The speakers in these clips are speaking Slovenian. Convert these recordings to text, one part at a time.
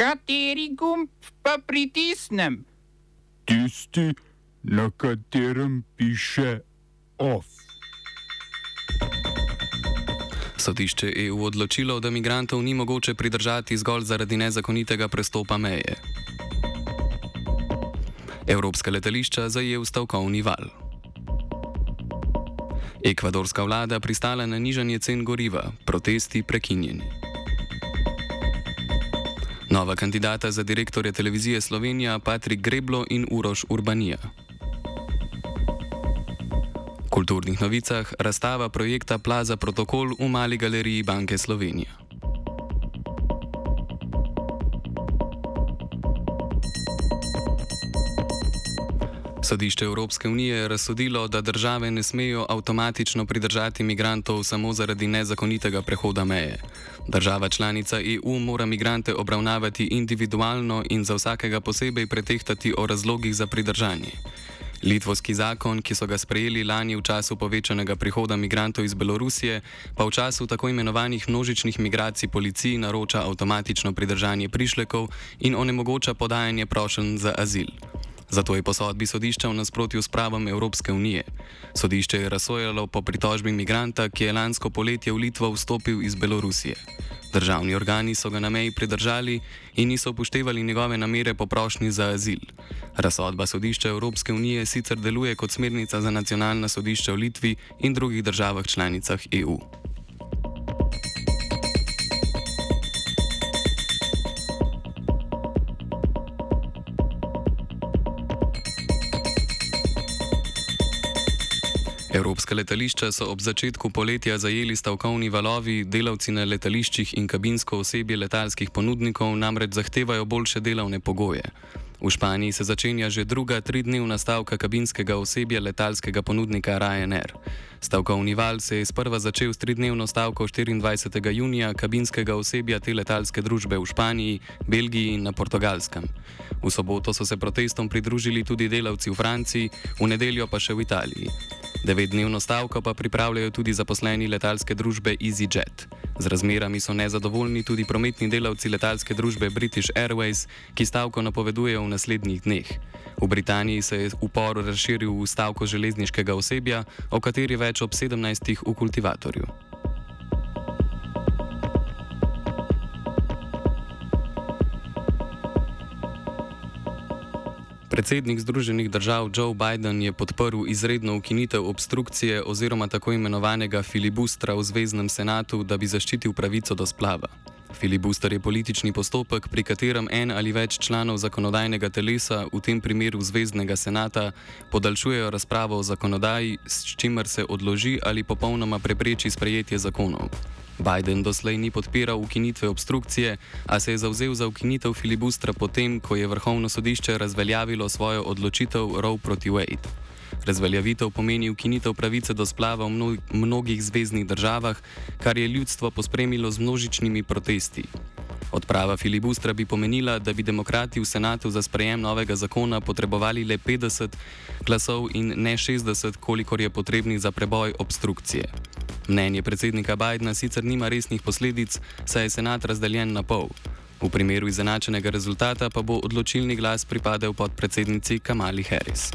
Kateri gumb pa pritisnem? Tisti, na katerem piše OF. Sodišče EU odločilo, da migrantov ni mogoče pridržati zgolj zaradi nezakonitega prestopa meje. Evropska letališča zajel stavkovni val. Ekvadorska vlada pristala na nižanje cen goriva, protesti prekinjeni. Nova kandidata za direktorja televizije Slovenija Patrik Greblo in Uroš Urbanija. V kulturnih novicah razstava projekta Plaza Protokol v Mali galeriji Banke Slovenije. Sodišče Evropske unije je razsodilo, da države ne smejo avtomatično pridržati migrantov samo zaradi nezakonitega prehoda meje. Država članica EU mora migrante obravnavati individualno in za vsakega posebej pretehtati o razlogih za pridržanje. Litvovski zakon, ki so ga sprejeli lani v času povečanega prihoda migrantov iz Belorusije, pa v času tako imenovanih množičnih migracij policiji naroča avtomatično pridržanje prišlekov in onemogoča podajanje prošen za azil. Zato je po sodbi sodišča v nasprotju s pravom Evropske unije. Sodišče je razsojalo po pritožbi migranta, ki je lansko poletje v Litvo vstopil iz Belorusije. Državni organi so ga na meji pridržali in niso upoštevali njegove namere po prošnji za azil. Razsodba sodišča Evropske unije sicer deluje kot smernica za nacionalna sodišča v Litvi in drugih državah članicah EU. Evropska letališča so ob začetku poletja zajeli stavkovni valovi, delavci na letališčih in kabinsko osebje letalskih ponudnikov namreč zahtevajo boljše delovne pogoje. V Španiji se začenja že druga tridnevna stavka kabinskega osebja letalskega ponudnika Ryanair. Stavkovni val se je sprva začel s tridnevno stavko 24. junija kabinskega osebja te letalske družbe v Španiji, Belgiji in na Portugalskem. V soboto so se protestom pridružili tudi delavci v Franciji, v nedeljo pa še v Italiji. Devetdnevno stavko pa pripravljajo tudi zaposleni letalske družbe EasyJet. Z razmerami so nezadovoljni tudi prometni delavci letalske družbe British Airways, ki stavko napovedujejo v naslednjih dneh. V Britaniji se je upor razširil v stavko železniškega osebja, o kateri več ob 17. v kultivatorju. Predsednik Združenih držav Joe Biden je podprl izredno ukinitev obstrukcije oziroma tako imenovanega filibustra v Zvezdnem senatu, da bi zaščitil pravico do splava. Filibuster je politični postopek, pri katerem en ali več članov zakonodajnega telesa, v tem primeru Zvezdnega senata, podaljšujejo razpravo o zakonodaji, s čimer se odloži ali popolnoma prepreči sprejetje zakonov. Biden doslej ni podpiral ukinitve obstrukcije, a se je zavzel za ukinitev filibustra potem, ko je vrhovno sodišče razveljavilo svojo odločitev Roe proti Wade. Razveljavitev pomeni ukinitev pravice do splava v mnogih zvezdnih državah, kar je ljudstvo pospremilo z množičnimi protesti. Odprava filibustra bi pomenila, da bi demokrati v senatu za sprejem novega zakona potrebovali le 50 glasov in ne 60, kolikor je potrebnih za preboj obstrukcije. Mnenje predsednika Bidna sicer nima resnih posledic, saj je senat razdeljen na pol. V primeru izenačenega rezultata pa bo odločilni glas pripadel podpredsednici Kamali Harris.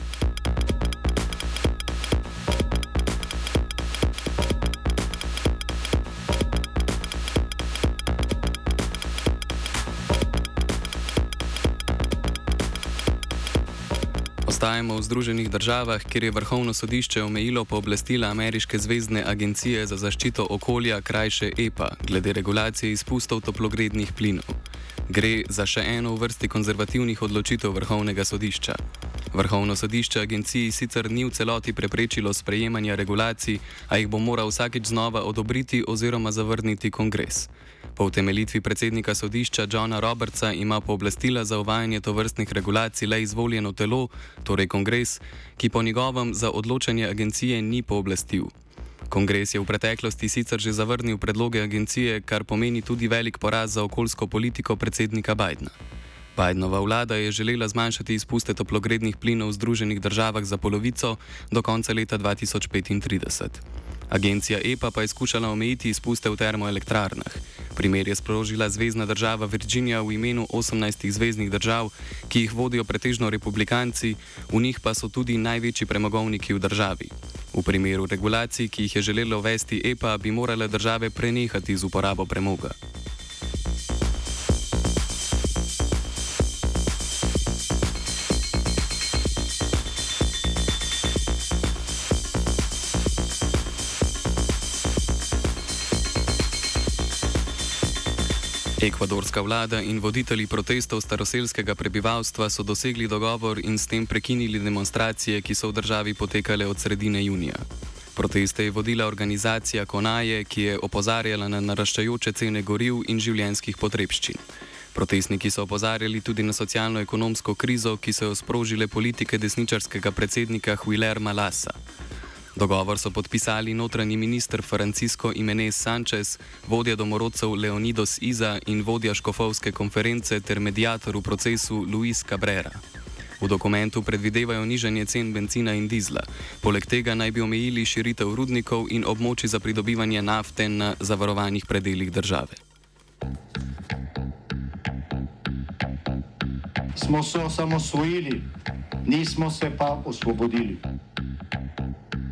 Ostajamo v Združenih državah, kjer je vrhovno sodišče omejilo pooblastila Ameriške zvezdne agencije za zaščito okolja, krajše EPA, glede regulacije izpustov toplogrednih plinov. Gre za še eno v vrsti konzervativnih odločitev vrhovnega sodišča. Vrhovno sodišče agenciji sicer ni v celoti preprečilo sprejemanja regulacij, a jih bo moral vsakeč znova odobriti oziroma zavrniti kongres. Po utemeljitvi predsednika sodišča Johna Robertsa ima pooblastila za uvajanje tovrstnih regulacij le izvoljeno telo, torej kongres, ki po njegovem za odločanje agencije ni pooblastil. Kongres je v preteklosti sicer že zavrnil predloge agencije, kar pomeni tudi velik poraz za okoljsko politiko predsednika Bidna. Bidenova vlada je želela zmanjšati izpuste toplogrednih plinov v Združenih državah za polovico do konca leta 2035. Agencija EPA pa je skušala omejiti izpuste v termoelektrarnah. Primer je sprožila Zvezdna država Virginija v imenu 18 zvezdnih držav, ki jih vodijo pretežno republikanci, v njih pa so tudi največji premogovniki v državi. V primeru regulacij, ki jih je želelo uvesti EPA, bi morale države prenehati z uporabo premoga. Ekvadorska vlada in voditelji protestov staroselskega prebivalstva so dosegli dogovor in s tem prekinili demonstracije, ki so v državi potekale od sredine junija. Proteste je vodila organizacija Konaje, ki je opozarjala na naraščajoče cene goriv in življenskih potrebščin. Protestniki so opozarjali tudi na socialno-ekonomsko krizo, ki so jo sprožile politike desničarskega predsednika Huilerma Lassa. Dogovor so podpisali notranji minister Francisco Imenez Sanchez, vodja domorodcev Leonidos Iza in vodja škofovske konference ter medijator v procesu Luis Cabrera. V dokumentu predvidevajo nižanje cen benzina in dizla. Poleg tega naj bi omejili širitev rudnikov in območji za pridobivanje nafte na zavarovanih predeljih države. Smo se osamosvojili, nismo se pa osvobodili.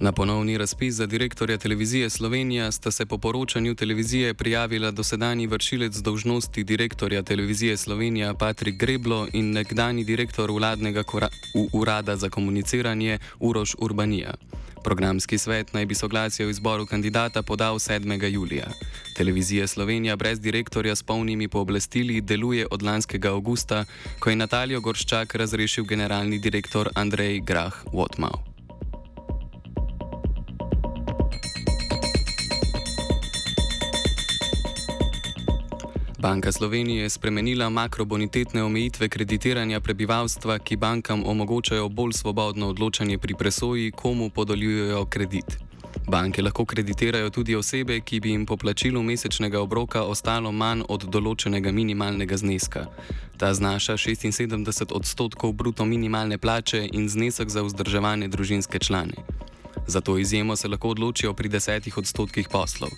Na ponovni razpis za direktorja televizije Slovenija sta se po poročanju televizije prijavila dosedani vršilec dolžnosti direktorja televizije Slovenija Patrik Greblo in nekdani direktor vladnega urada za komuniciranje Uroš Urbanija. Programski svet naj bi soglasje o izboru kandidata podal 7. julija. Televizija Slovenija brez direktorja s polnimi pooblastili deluje od lanskega avgusta, ko je Natalijo Gorščak razrešil generalni direktor Andrej Grah Wotmau. Banka Slovenije je spremenila makrobonitetne omejitve kreditiranja prebivalstva, ki bankam omogočajo bolj svobodno odločanje pri presoji, komu podeljujejo kredit. Banke lahko kreditirajo tudi osebe, ki bi jim po plačilu mesečnega obroka ostalo manj od določenega minimalnega zneska. Ta znaša 76 odstotkov bruto minimalne plače in znesek za vzdrževane družinske člane. Za to izjemo se lahko odločijo pri desetih odstotkih poslov.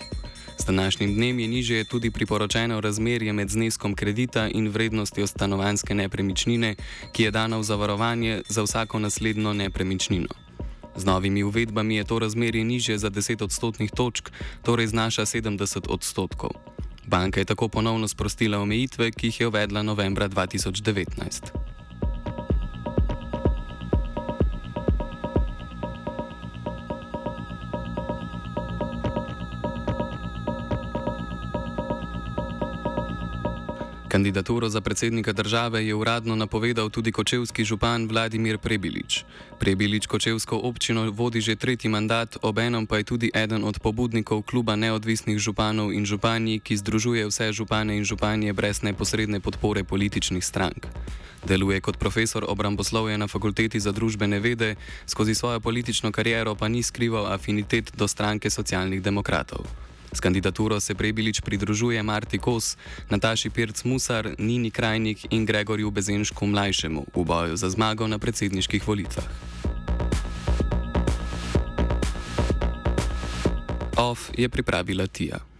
S današnjim dnem je nižje tudi priporočeno razmerje med zneskom kredita in vrednostjo stanovanske nepremičnine, ki je dana v zavarovanje za vsako naslednjo nepremičnino. Z novimi uvedbami je to razmerje nižje za 10 odstotnih točk, torej znaša 70 odstotkov. Banka je tako ponovno sprostila omejitve, ki jih je uvedla novembra 2019. Kandidaturo za predsednika države je uradno napovedal tudi kočevski župan Vladimir Prebilič. Prebilič kočevsko občino vodi že tretji mandat, obenem pa je tudi eden od pobudnikov kluba neodvisnih županov in županji, ki združuje vse župane in županje brez neposredne podpore političnih strank. Deluje kot profesor obramboslovja na fakulteti za družbene vede, skozi svojo politično kariero pa ni skrival afinitet do stranke socialnih demokratov. S kandidaturo se Prebilič pridružuje Marti Kos, Nataši Pirc Musar, Nini Krajnik in Gregorju Bezenšku mlajšemu v boju za zmago na predsedniških volitvah. OF je pripravila Tija.